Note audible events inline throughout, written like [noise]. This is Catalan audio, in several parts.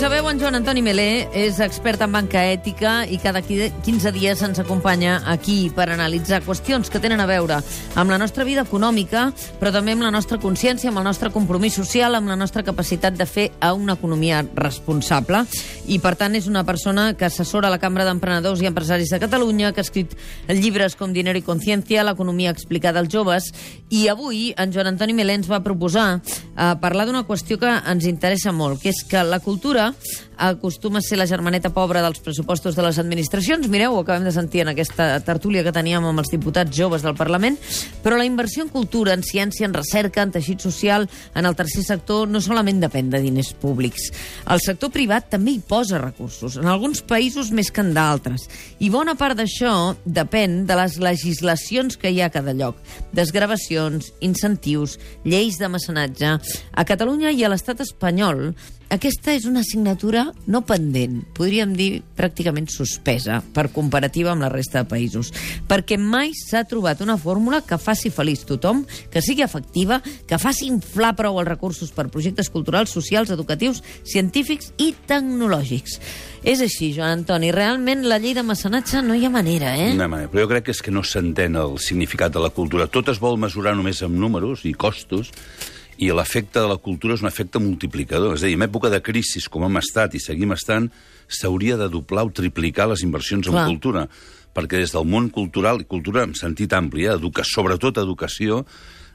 sabeu, en Joan Antoni Melé és expert en banca ètica i cada 15 dies ens acompanya aquí per analitzar qüestions que tenen a veure amb la nostra vida econòmica, però també amb la nostra consciència, amb el nostre compromís social, amb la nostra capacitat de fer a una economia responsable. I, per tant, és una persona que assessora la Cambra d'Emprenedors i Empresaris de Catalunya, que ha escrit llibres com Dinero i Conciencia, l'economia explicada als joves, i avui en Joan Antoni Melé ens va proposar eh, parlar d'una qüestió que ens interessa molt, que és que la cultura acostuma a ser la germaneta pobra dels pressupostos de les administracions. Mireu, ho acabem de sentir en aquesta tertúlia que teníem amb els diputats joves del Parlament. Però la inversió en cultura, en ciència, en recerca, en teixit social, en el tercer sector, no solament depèn de diners públics. El sector privat també hi posa recursos, en alguns països més que en d'altres. I bona part d'això depèn de les legislacions que hi ha a cada lloc. Desgravacions, incentius, lleis de mecenatge... A Catalunya i a l'estat espanyol aquesta és una assignatura no pendent, podríem dir pràcticament suspesa, per comparativa amb la resta de països, perquè mai s'ha trobat una fórmula que faci feliç tothom, que sigui efectiva, que faci inflar prou els recursos per projectes culturals, socials, educatius, científics i tecnològics. És així, Joan Antoni, realment la llei de mecenatge no hi ha manera, eh? No hi ha manera, però jo crec que és que no s'entén el significat de la cultura. Tot es vol mesurar només amb números i costos, i l'efecte de la cultura és un efecte multiplicador. És a dir, en època de crisi, com hem estat i seguim estant, s'hauria de doblar o triplicar les inversions Clar. en cultura, perquè des del món cultural, i cultura en sentit ampli, eh, educa, sobretot educació,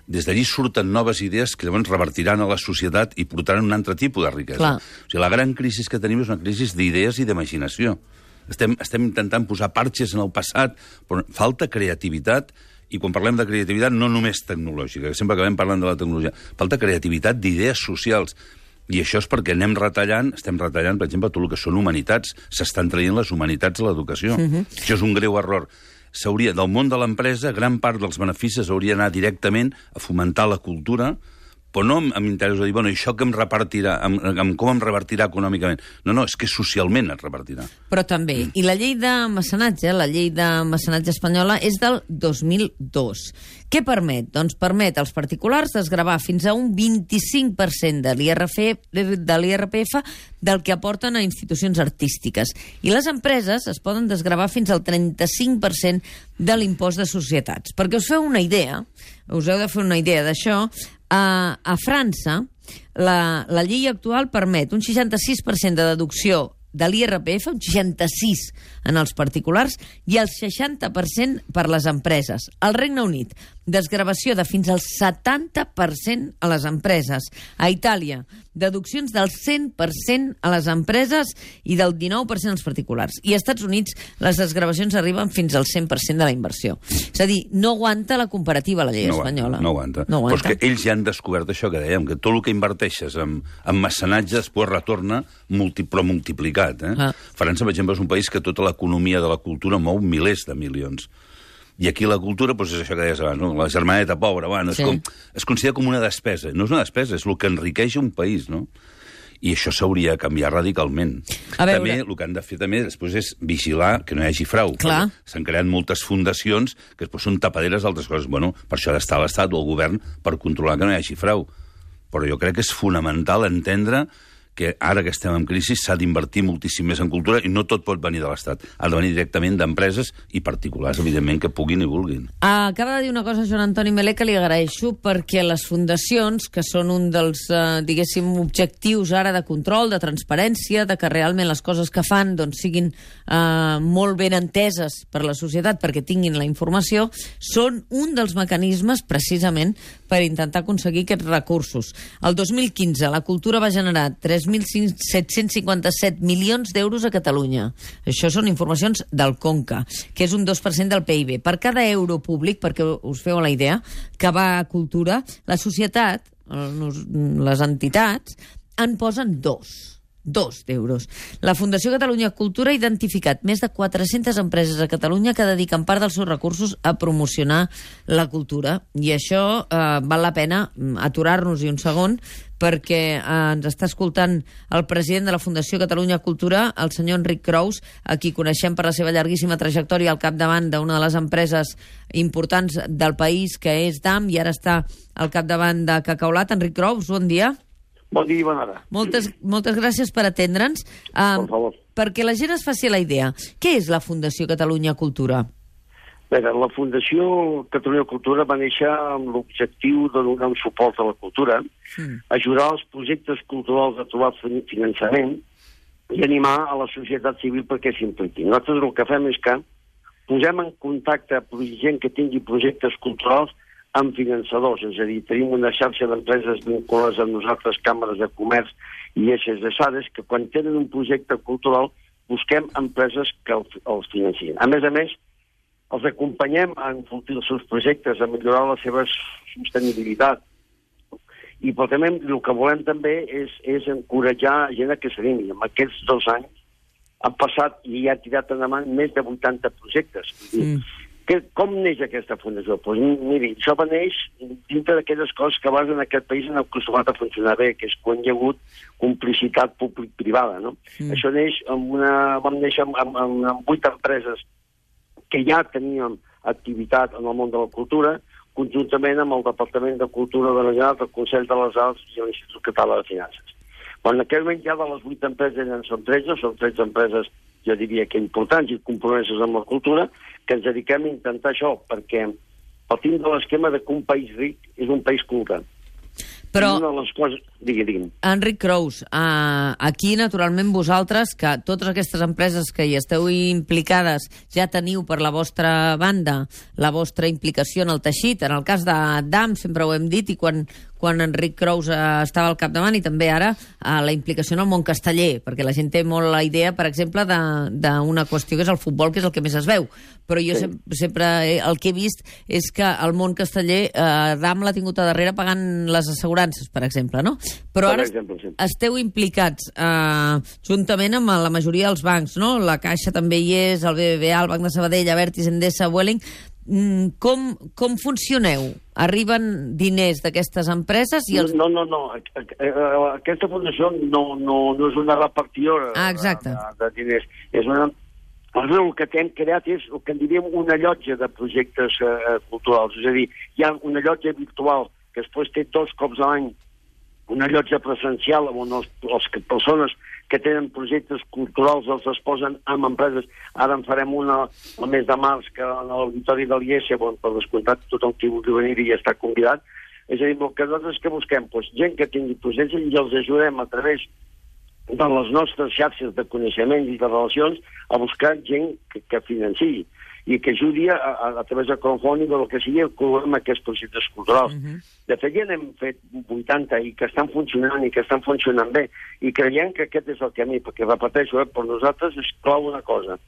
des d'allí surten noves idees que llavors revertiran a la societat i portaran un altre tipus de riquesa. Clar. O sigui, la gran crisi que tenim és una crisi d'idees i d'imaginació. Estem, estem intentant posar parxes en el passat, però falta creativitat i quan parlem de creativitat no només tecnològica, que sempre acabem parlant de la tecnologia, falta creativitat d'idees socials. I això és perquè anem retallant, estem retallant, per exemple, tot el que són humanitats. S'estan traient les humanitats a l'educació. Uh mhm. -huh. Això és un greu error. S'hauria, del món de l'empresa, gran part dels beneficis hauria d'anar directament a fomentar la cultura, però no amb, amb interès de dir, bueno, això que em repartirà, amb, amb com em revertirà econòmicament. No, no, és que socialment es repartirà. Però també, mm. i la llei de mecenatge, la llei de mecenatge espanyola, és del 2002. Què permet? Doncs permet als particulars desgravar fins a un 25% de l'IRPF del que aporten a institucions artístiques. I les empreses es poden desgravar fins al 35% de l'impost de societats. Perquè us feu una idea, us heu de fer una idea d'això, a, a França, la, la llei actual permet un 66% de deducció de l'IRPF, un 66 en els particulars i el 60% per les empreses. Al Regne Unit, desgravació de fins al 70% a les empreses. A Itàlia, deduccions del 100% a les empreses i del 19% als particulars. I als Estats Units, les desgravacions arriben fins al 100% de la inversió. És a dir, no aguanta la comparativa la llei no espanyola. no aguanta. No aguanta. Però és que ells ja han descobert això que dèiem, que tot el que inverteixes en, en mecenatge després retorna multi, però multiplicat. Eh? Ah. França, per exemple, és un país que tota l'economia de la cultura mou milers de milions. I aquí la cultura doncs, és això que deies abans, no? la germaneta pobra, bueno, sí. és com, es considera com una despesa. No és una despesa, és el que enriqueix un país, no? i això s'hauria de canviar radicalment. A veure... També el que han de fer també després és vigilar que no hi hagi frau. S'han creat moltes fundacions que després són tapaderes d'altres coses. Bueno, per això ha d'estar l'Estat o el govern per controlar que no hi hagi frau. Però jo crec que és fonamental entendre que ara que estem en crisi s'ha d'invertir moltíssim més en cultura i no tot pot venir de l'Estat. Ha de venir directament d'empreses i particulars, evidentment, que puguin i vulguin. Acaba de dir una cosa Joan Antoni Melé que li agraeixo perquè les fundacions, que són un dels, eh, diguéssim, objectius ara de control, de transparència, de que realment les coses que fan doncs, siguin eh, molt ben enteses per la societat perquè tinguin la informació, són un dels mecanismes precisament per intentar aconseguir aquests recursos. El 2015 la cultura va generar 3 3.757 milions d'euros a Catalunya. Això són informacions del Conca, que és un 2% del PIB. Per cada euro públic, perquè us feu la idea, que va a cultura, la societat, les entitats, en posen dos dos d'euros. La Fundació Catalunya Cultura ha identificat més de 400 empreses a Catalunya que dediquen part dels seus recursos a promocionar la cultura. I això eh, val la pena mm, aturar-nos-hi un segon perquè eh, ens està escoltant el president de la Fundació Catalunya Cultura, el senyor Enric Crous, a qui coneixem per la seva llarguíssima trajectòria al capdavant d'una de les empreses importants del país, que és DAM, i ara està al capdavant de Cacaulat. Enric Crous, bon dia. Bon dia i bona hora. Moltes, moltes gràcies per atendre'ns. Um, Per favor. perquè la gent es faci la idea, què és la Fundació Catalunya Cultura? Bé, la Fundació Catalunya Cultura va néixer amb l'objectiu de donar un suport a la cultura, Mm. ajudar els projectes culturals a trobar fin- finançament i animar a la societat civil perquè s'impliqui. Nosaltres el que fem és que posem en contacte gent que tingui projectes culturals amb finançadors, és a dir, tenim una xarxa d'empreses vinculades amb nosaltres, càmeres de comerç i eixes de sades, que quan tenen un projecte cultural busquem empreses que el, els financin. A més a més, els acompanyem a enfortir els seus projectes, a millorar la seva sostenibilitat. I però també el que volem també és, és encoratjar gent a que s'animi. En aquests dos anys han passat i ha tirat endavant més de 80 projectes. Mm. Que, com neix aquesta fundació? Pues, miri, això va neix dintre d'aquelles coses que abans en aquest país han acostumat a funcionar bé, que és quan hi ha hagut complicitat públic-privada. No? Mm. Això neix amb una... Vam néixer amb, amb, amb, amb vuit empreses que ja teníem activitat en el món de la cultura, conjuntament amb el Departament de Cultura de la Generalitat, el Consell de les Arts i l'Institut Català de Finances. Quan en aquell moment ja de les vuit empreses en són 13, són 13 empreses, jo diria que importants i compromeses amb la cultura, que ens dediquem a intentar això, perquè partim de l'esquema de que un país ric és un país culte. Però, una de les coses... Digui, digui'm. Enric Crous, uh, aquí, naturalment, vosaltres, que totes aquestes empreses que hi esteu implicades ja teniu per la vostra banda la vostra implicació en el teixit. En el cas de DAM, sempre ho hem dit, i quan, quan Enric Crous uh, estava al capdavant, i també ara uh, la implicació en el món casteller, perquè la gent té molt la idea, per exemple, d'una qüestió que és el futbol, que és el que més es veu. Però jo Sí. sem sempre eh, el que he vist és que el món casteller, eh, DAM l'ha tingut a darrere pagant les assegurances, per exemple, no? Però Per ara exemple, sí. esteu implicats eh, juntament amb la majoria dels bancs, no? La Caixa també hi és, el BBVA, el Banc de Sabadell, Avertis, Endesa, Welling. Mm, com, com funcioneu? Arriben diners d'aquestes empreses i els... No, no, no. Aquesta fundació no, no, no és una repartidora Ah, exacte. de, de diners. És una... El que hem creat és el que en diríem una llotja de projectes eh, culturals. És a dir, hi ha una llotja virtual que després té dos cops a l'any una llotja presencial on els, les que, persones que tenen projectes culturals els es posen amb empreses. Ara en farem una el mes de març que en l'auditori de l'IES, on per descomptat tothom qui vulgui venir ja està convidat. És a dir, el que nosaltres que busquem, doncs, gent que tingui projectes i els ajudem a través de les nostres xarxes de coneixements i de relacions a buscar gent que, que financiï i que ajudi a, a, a través de crowdfunding o el que sigui col·laborar amb aquests projectes culturals. Uh -huh. De fet, ja n'hem fet 80 i que estan funcionant i que estan funcionant bé i creiem que aquest és el camí, perquè repeteixo, eh, per nosaltres és clau una cosa.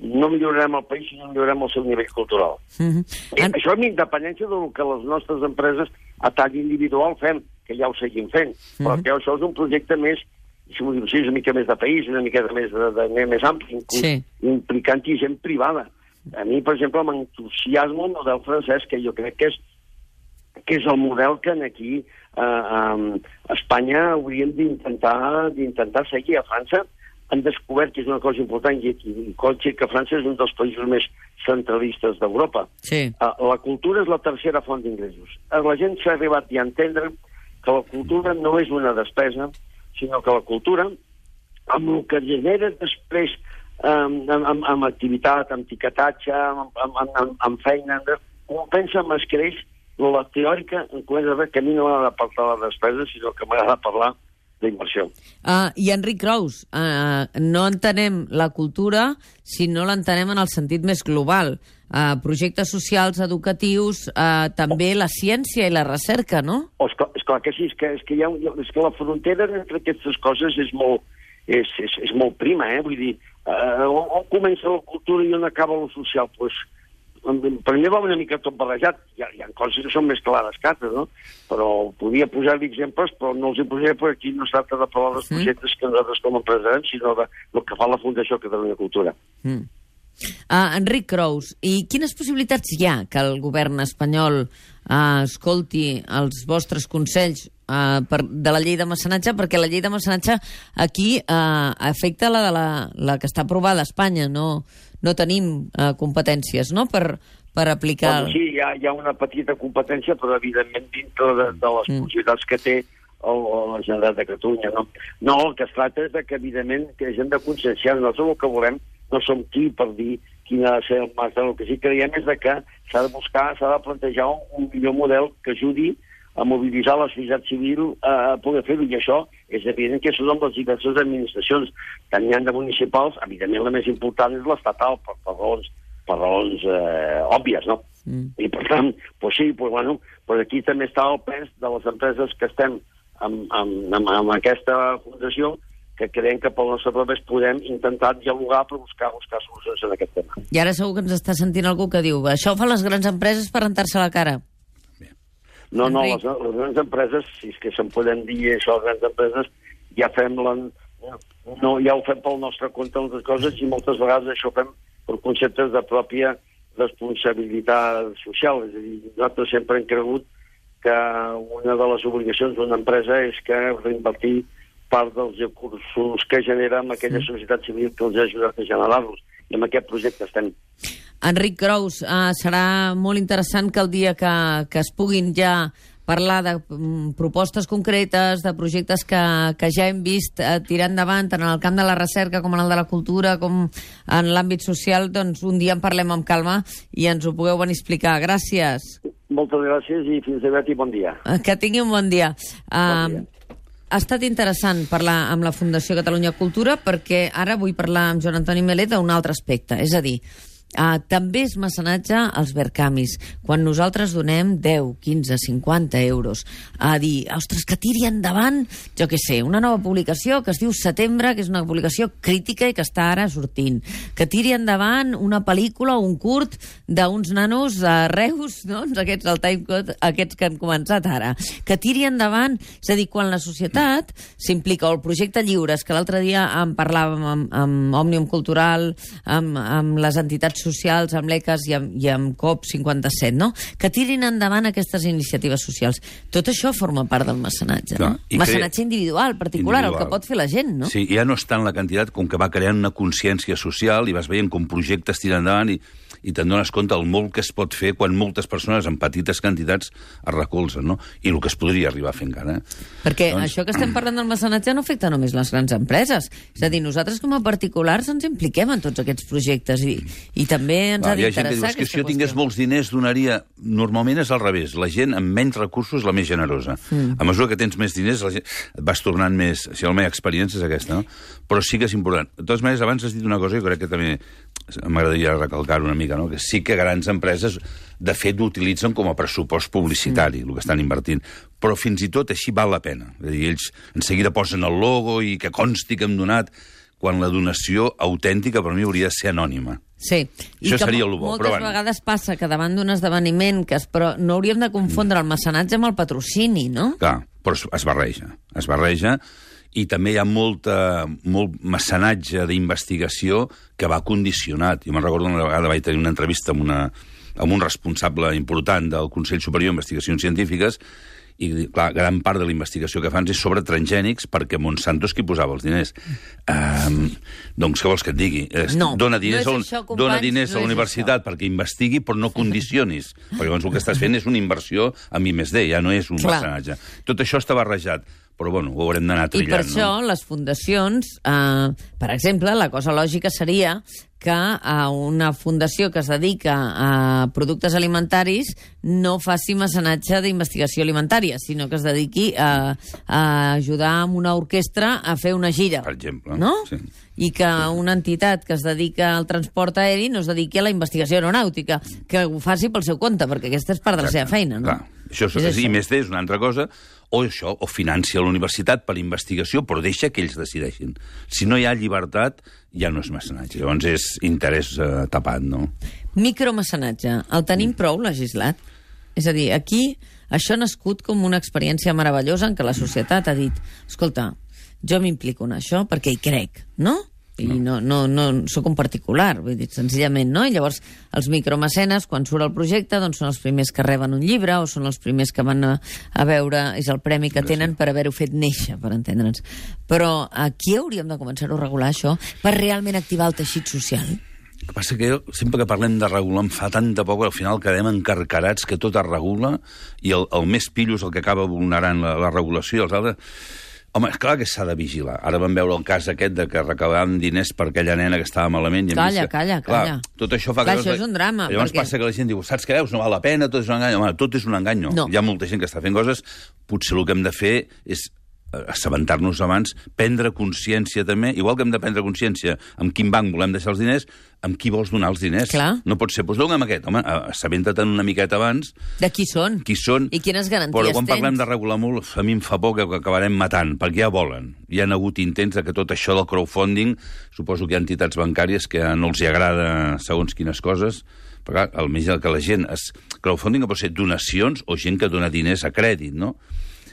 No millorarem el país si no millorarem el seu nivell cultural. Mm -hmm. I això amb independència del que les nostres empreses a tall individual fem, que ja ho seguim fent. Però Mhm. que això és un projecte més, si m'ho diu així, una mica més de país, una mica més, de, de, de més ampli, Sí. implicant-hi gent privada. A mi, per exemple, m'entusiasma el model francès, que jo crec que és que és el model que en aquí eh, a Espanya hauríem d'intentar d'intentar seguir. A França han descobert que és una cosa important i, i, i que França és un dels països més centralistes d'Europa. Sí. Uh, la cultura és la tercera font d'ingressos. Uh, la gent s'ha arribat a entendre que la cultura no és una despesa, sinó que la cultura, amb el que genera després amb, amb, amb activitat, amb tiquetatge, amb, amb, amb, amb, feina, compensa amb escreix la teòrica en comença a veure que a mi no m'agrada parlar de despesa, sinó que m'agrada parlar d'inversió. Uh, I Enric Crous, uh, no entenem la cultura si no l'entenem en el sentit més global. Uh, projectes socials, educatius, uh, també la ciència i la recerca, no? Oh, esclar, esclar que sí, és que, és que, hi ha, és que la frontera entre aquestes coses és molt, és, és, és molt prima, eh? Vull dir, uh, on, on comença la cultura i on acaba lo social? Pues, per mi va una mica tot barrejat. Hi ha, hi ha coses que són més clares que altres, no? Però podia posar-li exemples, però no els hi posaré perquè aquí no es tracta de parlar dels projectes que nosaltres com a empresaris, sinó de, del que fa la Fundació Catalunya Cultura. Mm. Uh, Enric Crous, i quines possibilitats hi ha que el govern espanyol uh, escolti els vostres consells uh, per, de la llei de mecenatge? Perquè la llei de mecenatge aquí uh, afecta la, de la, la que està aprovada a Espanya, no, no tenim uh, competències no? per, per aplicar... Bueno, sí, hi ha, hi ha una petita competència, però evidentment dintre de, de les Mm. possibilitats que té o, o la Generalitat de Catalunya. No? no, el que es tracta és de que, evidentment, que hem de conscienciar. Nosaltres el que volem no som qui per dir quin ha de ser el màster. El que sí que creiem és de que s'ha de buscar, s'ha de plantejar un, un millor model que ajudi a mobilitzar la societat civil a, a poder fer-ho, i això és evident que són les diverses administracions, tant hi ha de municipals, evidentment la més important és l'estatal, per, per raons, per raons eh, òbvies, no? Mm. I per tant, pues sí, pues, bueno, pues aquí també està el pes de les empreses que estem amb, amb, amb, amb aquesta fundació, que creiem que pel nostre progrés podem intentar dialogar per buscar, buscar solucions en aquest tema. I ara segur que ens està sentint algú que diu això ho fan les grans empreses per rentar-se la cara. No, no, les, les grans empreses, si és que se'n podem dir això, les grans empreses, ja fem la, no, ja ho fem pel nostre compte les coses i moltes vegades això fem per conceptes de pròpia responsabilitat social. És a dir, nosaltres sempre hem cregut que una de les obligacions d'una empresa és que reinvertir part dels recursos que genera amb aquella societat civil que els ha ajudat a generar-los. I amb aquest projecte estem. Enric Crous, uh, serà molt interessant que el dia que, que es puguin ja parlar de um, propostes concretes, de projectes que, que ja hem vist uh, tirar endavant tant en el camp de la recerca com en el de la cultura, com en l'àmbit social, doncs un dia en parlem amb calma i ens ho pugueu venir a explicar. Gràcies. Moltes gràcies i fins aviat i bon dia. Uh, que tingui un bon dia. Uh, Bon dia ha estat interessant parlar amb la Fundació Catalunya Cultura perquè ara vull parlar amb Joan Antoni Melet d'un altre aspecte, és a dir, Uh, també és mecenatge als Vercamis, quan nosaltres donem 10, 15, 50 euros, a dir, ostres, que tiri endavant, jo què sé, una nova publicació que es diu Setembre, que és una publicació crítica i que està ara sortint, que tiri endavant una pel·lícula o un curt d'uns nanos a Reus, [laughs] no? aquests del timecode, aquests que han començat ara, que tiri endavant, és a dir, quan la societat s'implica, o el projecte Lliures, que l'altre dia en parlàvem amb, amb Òmnium Cultural, amb, amb les entitats socials, amb l'ECAS i amb, i amb COP57, no? Que tirin endavant aquestes iniciatives socials. Tot això forma part del mecenatge, no? i Mecenatge individual, particular, Individual. el que pot fer la gent, no? Sí, ja no és tant la quantitat com que va creant una consciència social i vas veient com projectes tiren endavant i, i te'n dones compte del molt que es pot fer quan moltes persones amb petites quantitats es recolzen, no? I el que es podria arribar a fer encara. Eh? Perquè Doncs- això que estem parlant del mecenatge no afecta només les grans empreses. És a dir, nosaltres com a particulars ens impliquem en tots aquests projectes i, i també ens Va, ha que d'interessar "És que si jo tingués qüestió. molts diners donaria... Normalment és al revés. La gent amb menys recursos és la més generosa. Mm. A mesura que tens més diners, la gent... et vas tornant més... Si la meva experiència és aquesta, no? Però sí que és important. De totes maneres, abans has dit una cosa que crec que també m'agradaria recalcar una mica, no? que sí que grans empreses, de fet, ho utilitzen com a pressupost publicitari, mm. el que estan invertint. Però fins i tot així val la pena. És a dir, ells en seguida posen el logo i que consti que hem donat, quan la donació autèntica per mi hauria de ser anònima. Sí. I Això que seria el bo, Moltes però bueno. vegades passa que davant d'un esdeveniment que es, però no hauríem de confondre el mecenatge amb el patrocini, no? Clar, però es barreja. Es barreja i també hi ha molta, molt mecenatge d'investigació que va condicionat. Jo me'n recordo una vegada vaig tenir una entrevista amb, una, amb un responsable important del Consell Superior d'Investigacions Científiques i, clar, gran part de la investigació que fan és sobre transgènics perquè Monsanto és qui posava els diners. Um, doncs què vols que et digui? No, dona diners, no és a, això, companys, dona diners no a la universitat perquè investigui, però no condicionis. perquè llavors el que estàs fent és una inversió amb I més D, ja no és un Clar. mecenatge. Tot això està barrejat, però bueno, ho haurem d'anar I per trillant. això no? les fundacions, eh, per exemple, la cosa lògica seria que a una fundació que es dedica a productes alimentaris no faci mecenatge d'investigació alimentària, sinó que es dediqui a, a ajudar amb una orquestra a fer una gira. Per exemple, No? sí. I que una entitat que es dedica al transport aeri no es dediqui a la investigació aeronàutica, que ho faci pel seu compte, perquè aquesta és part de la seva feina, no? Clar. Això és, És és I això. més D és una altra cosa, o això, o financia la universitat per investigació, però deixa que ells decideixin. Si no hi ha llibertat, ja no és mecenatge. Llavors és interès eh, tapat, no? Micromecenatge. El tenim prou legislat? És a dir, aquí això ha nascut com una experiència meravellosa en què la societat ha dit escolta, jo m'implico en això perquè hi crec, no? I no, no, no sóc un particular, vull dir, senzillament, no? I llavors els micromecenes, quan surt el projecte, doncs són els primers que reben un llibre o són els primers que van a, a veure, és el premi que tenen per haver-ho fet néixer, per entendre'ns. Però aquí hauríem de començar-ho a regular, això, per realment activar el teixit social. El que passa que jo, sempre que parlem de regular em fa tanta por que al final quedem encarcarats que tot es regula i el, el més pillo és el que acaba vulnerant la, la regulació. Els altres... Home, és clar que s'ha de vigilar. Ara vam veure el cas aquest de que recabàvem diners per aquella nena que estava malament. I Calla, vist calla, clar, calla. Tot això fa Clar, que... això és un drama, Llavors perquè- passa que la gent diu, saps què veus? No val la pena, tot és un engany. Home, tot és un engany, no. No. Hi ha molta gent que està fent coses. Potser el que hem de fer és assabentar-nos abans, prendre consciència també, igual que hem de prendre consciència amb quin banc volem deixar els diners, amb qui vols donar els diners. Clar. No pot ser, doncs dona'm aquest. Home, eh, assabenta't-en una miqueta abans, De qui són? qui són... I quines garanties Però quan tens? parlem de regular molt, a mi em fa por que, acabarem matant, perquè ja volen. Hi han hagut intents de que tot això del crowdfunding, suposo que hi ha entitats bancàries que no els hi agrada segons quines coses, però clar, al mig que la gent... Es... Crowdfunding pot ser donacions o gent que dona diners a crèdit, no?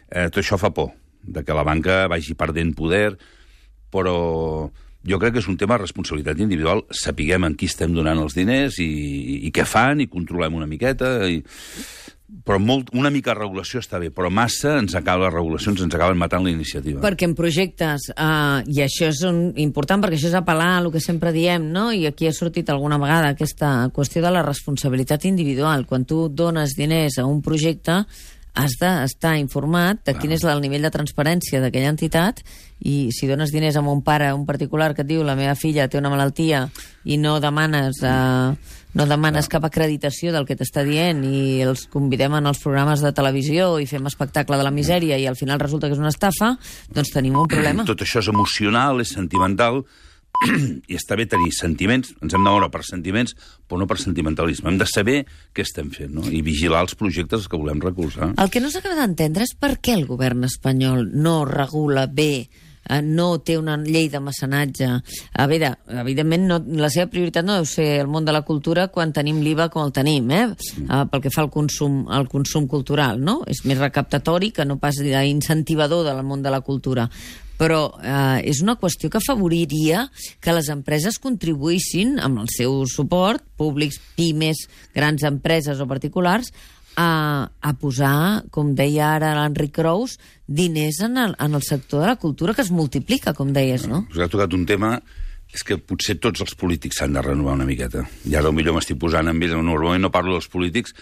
Eh, tot això fa por, de que la banca vagi perdent poder, però jo crec que és un tema de responsabilitat individual, sapiguem en qui estem donant els diners i, i, què fan, i controlem una miqueta, i... però molt, una mica de regulació està bé, però massa ens acaba, les regulacions ens acaben matant la iniciativa. Perquè en projectes, eh, i això és un, important perquè això és apel·lar a el que sempre diem, no? i aquí ha sortit alguna vegada aquesta qüestió de la responsabilitat individual. Quan tu dones diners a un projecte, has d'estar informat de quin és el nivell de transparència d'aquella entitat i si dones diners a un pare, un particular que et diu la meva filla té una malaltia i no demanes, eh, no demanes cap acreditació del que t'està dient i els convidem en els programes de televisió i fem espectacle de la misèria i al final resulta que és una estafa, doncs tenim un problema. Tot això és emocional, és sentimental, [clears throat] i està bé tenir sentiments, ens hem de moure per sentiments, però no per sentimentalisme. Hem de saber què estem fent, no? I vigilar els projectes que volem recolzar. El que no s'acaba d'entendre és per què el govern espanyol no regula bé eh, no té una llei de mecenatge. A veure, evidentment, no, la seva prioritat no deu ser el món de la cultura quan tenim l'IVA com el tenim, eh? Uh, pel que fa al consum, al consum cultural, no? És més recaptatori que no pas incentivador del món de la cultura però eh, és una qüestió que afavoriria que les empreses contribuïssin amb el seu suport, públics, pimes, grans empreses o particulars, a, a posar, com deia ara l'Enric Crous, diners en el, en el sector de la cultura que es multiplica, com deies, no? Us ha tocat un tema és que potser tots els polítics s'han de renovar una miqueta. I ara potser m'estic posant amb ells, normalment no parlo dels polítics,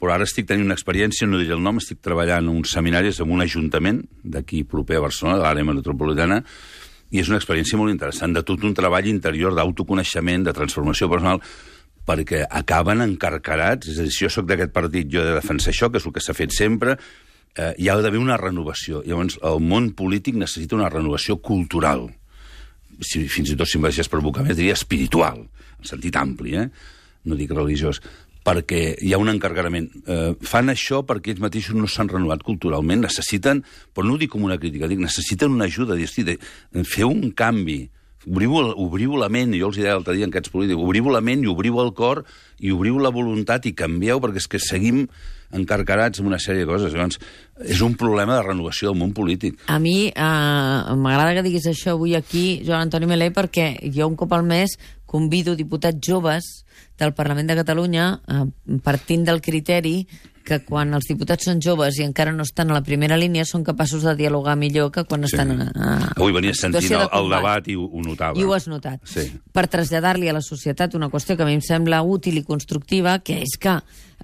però ara estic tenint una experiència, no diré el nom, estic treballant en uns seminaris en un ajuntament d'aquí proper a Barcelona, de l'àrea metropolitana, i és una experiència molt interessant, de tot un treball interior d'autoconeixement, de transformació personal, perquè acaben encarcarats, és a dir, si jo sóc d'aquest partit, jo he de defensar això, que és el que s'ha fet sempre, eh, hi ha d'haver una renovació. Llavors, el món polític necessita una renovació cultural, si, fins i tot si em deixés provocar més, diria espiritual, en sentit ampli, eh? no dic religiós, perquè hi ha un encargarament. Eh, fan això perquè ells mateixos no s'han renovat culturalment, necessiten, però no ho dic com una crítica, dic, necessiten una ajuda, dir, hosti, fer un canvi, obriu, obriu la ment, jo els deia l'altre dia en aquests polítics, obriu la ment i obriu el cor i obriu la voluntat i canvieu, perquè és que seguim encarcarats amb una sèrie de coses. Llavors, és un problema de renovació del món polític. A mi eh, m'agrada que diguis això avui aquí, Joan Antoni Melé, perquè jo un cop al mes convido diputats joves del Parlament de Catalunya eh, partint del criteri que quan els diputats són joves i encara no estan a la primera línia són capaços de dialogar millor que quan Sí. estan a, a, Avui venia en sentint el, de el combat. debat i ho, ho notava. I ho has notat. Sí. Per traslladar-li a la societat una qüestió que a mi em sembla útil i constructiva, que és que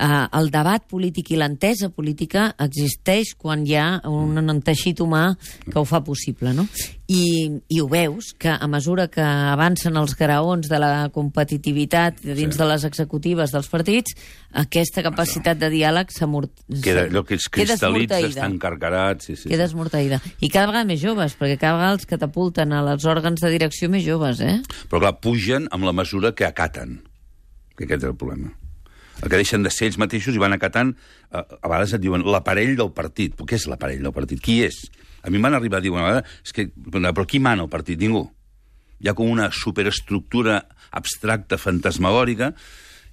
eh, el debat polític i l'entesa política existeix quan hi ha un, un teixit humà que ho fa possible, no? I, I ho veus, que a mesura que avancen els graons de la competitivitat dins Sí. de les executives dels partits, aquesta capacitat de diàleg. Queda, allò que es cristal·litza, està encarcarat... Sí, sí, Queda esmorteïda. I cada vegada més joves, perquè cada vegada els catapulten als òrgans de direcció més joves, eh? Però clar, pugen amb la mesura que acaten. Que aquest és el problema. El que deixen de ser ells mateixos i van acatant, a, a vegades et diuen l'aparell del partit. Però què és l'aparell del partit? Qui és? A mi m'han arribat a dir una vegada, és que, però qui mana el partit? Ningú. Hi ha com una superestructura abstracta, fantasmagòrica,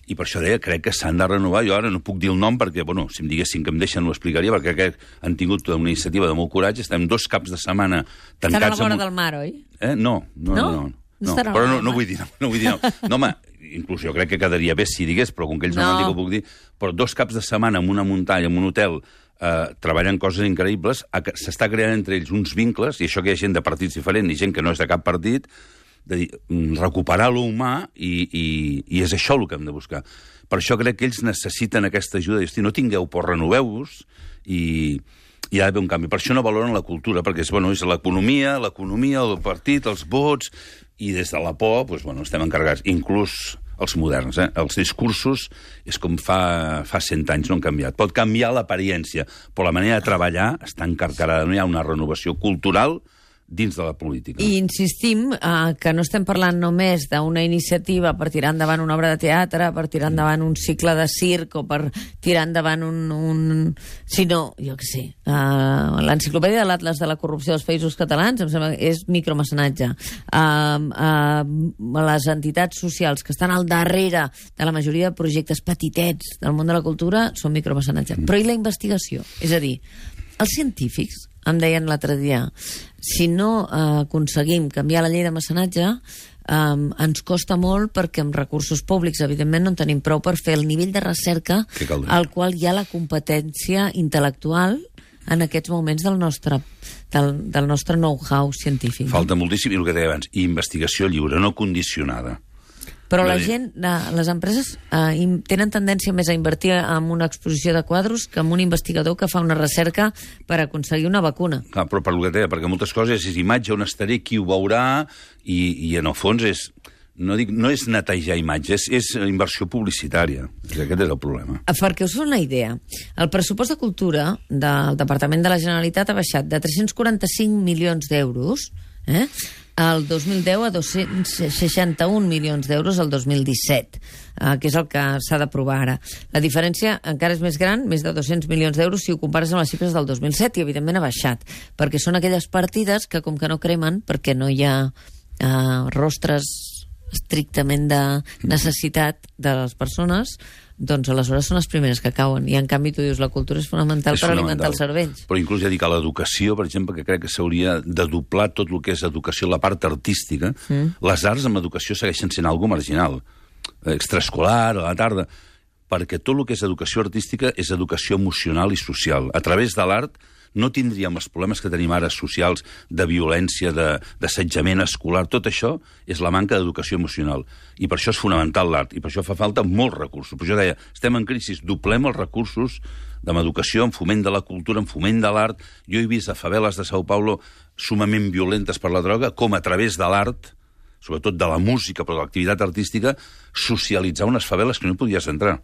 i per això deia, crec que s'han de renovar. Jo ara no puc dir el nom perquè, bueno, si em diguessin que em deixen ho explicaria, perquè crec que han tingut tota una iniciativa de molt coratge. Estem dos caps de setmana Estan a la tancats... vora amb un- del mar, oi? Eh? No, no, No? no. no, No estarà però no, no vull dir, no, no vull dir, no. no home, inclús jo crec que quedaria bé si digués, però com que ells no, No. m'han dit que ho puc dir, però dos caps de setmana en una muntanya, en un hotel, eh, treballant coses increïbles, s'està creant entre ells uns vincles, i això que hi ha gent de partits diferents i gent que no és de cap partit, de dir, mm, recuperar lo humà i, i, i és això el que hem de buscar. Per això crec que ells necessiten aquesta ajuda. Hosti, no tingueu por, renoveu-vos i, i ha d'haver un canvi. Per això no valoren la cultura, perquè és, bueno, és l'economia, l'economia, el partit, els vots, i des de la por doncs, bueno, estem encarregats. Inclús els moderns, eh? els discursos és com fa, fa 100 anys, no han canviat. Pot canviar l'apariència, però la manera de treballar està encarcarada. No hi ha una renovació cultural dins de la política. I insistim eh, que no estem parlant només d'una iniciativa per tirar endavant una obra de teatre, per tirar endavant un cicle de circ o per tirar endavant un... un... sinó, jo què sé, eh, l'enciclopèdia de l'Atlas de la corrupció dels països catalans em sembla que és micromecenatge. Eh, eh, les entitats socials que estan al darrere de la majoria de projectes petitets del món de la cultura són micromecenatge. Mm. Però i la investigació? És a dir, els científics em deien l'altre dia, si no eh, aconseguim canviar la llei de mecenatge, eh, ens costa molt perquè amb recursos públics, evidentment, no en tenim prou per fer el nivell de recerca al qual hi ha la competència intel·lectual en aquests moments del nostre, del, del nostre know-how científic. Falta moltíssim, i el que deia abans, investigació lliure, no condicionada. Però la gent, les empreses eh, tenen tendència més a invertir en una exposició de quadros que en un investigador que fa una recerca per aconseguir una vacuna. Clar, però per que deia, perquè moltes coses és imatge on estaré, qui ho veurà, i, i en el fons és no, dic, no és netejar imatges, és, és inversió publicitària. Aquest és el problema. Perquè us una idea, el pressupost de cultura del Departament de la Generalitat ha baixat de 345 milions d'euros eh, el 2010 a 261 milions d'euros el 2017, eh, que és el que s'ha d'aprovar ara. La diferència encara és més gran, més de 200 milions d'euros, si ho compares amb les xifres del 2007, i evidentment ha baixat, perquè són aquelles partides que com que no cremen, perquè no hi ha eh, rostres estrictament de necessitat de les persones, doncs aleshores són les primeres que cauen. I en canvi tu dius la cultura és fonamental és per fonamental. alimentar els cervells. Però inclús ja dic a l'educació, per exemple, que crec que s'hauria de doblar tot el que és educació, la part artística. Mm. Les arts amb educació segueixen sent algo marginal. Extraescolar, a la tarda perquè tot el que és educació artística és educació emocional i social. A través de l'art no tindríem els problemes que tenim ara socials de violència, d'assetjament escolar. Tot això és la manca d'educació emocional. I per això és fonamental l'art, i per això fa falta molts recursos. Per això deia, estem en crisi, doblem els recursos de l'educació, en foment de la cultura, en foment de l'art. Jo he vist a faveles de Sao Paulo sumament violentes per la droga, com a través de l'art, sobretot de la música, però de l'activitat artística, socialitzar unes faveles que no podies entrar.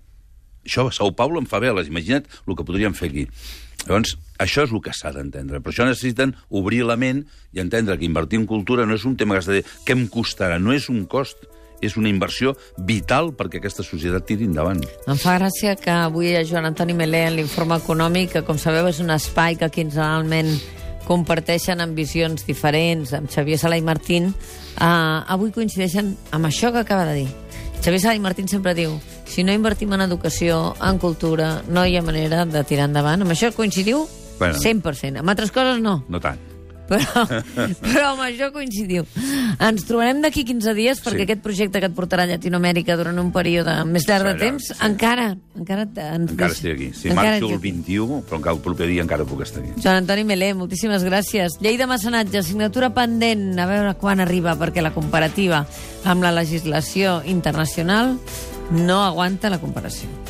Això a Sao Paulo en faveles, imagina't el que podríem fer aquí. Llavors, això és el que s'ha d'entendre. Per això necessiten obrir la ment i entendre que invertir en cultura no és un tema que has de dir què em costarà, no és un cost, és una inversió vital perquè aquesta societat tiri endavant. Em fa gràcia que avui a Joan Antoni Melé en l'informe econòmic, que com sabeu és un espai que quinzenalment comparteixen amb visions diferents, amb Xavier Sala i Martín, eh, avui coincideixen amb això que acaba de dir. Xavier Sala i Martín sempre diu si no invertim en educació, en cultura, no hi ha manera de tirar endavant. Amb això coincidiu? Bueno, 100%. Amb altres coses no. No tant. Però, [laughs] però amb això coincidiu. Ens trobarem d'aquí 15 dies perquè sí. aquest projecte que et portarà a Llatinoamèrica durant un període més llarg de temps, sí. encara... Encara, ens encara estic aquí. Si encara marxo el 21, però encara el proper dia encara puc estar aquí. Joan Antoni Melé, moltíssimes gràcies. Llei de mecenatge, assignatura pendent, a veure quan arriba, perquè la comparativa amb la legislació internacional no aguanta la comparació.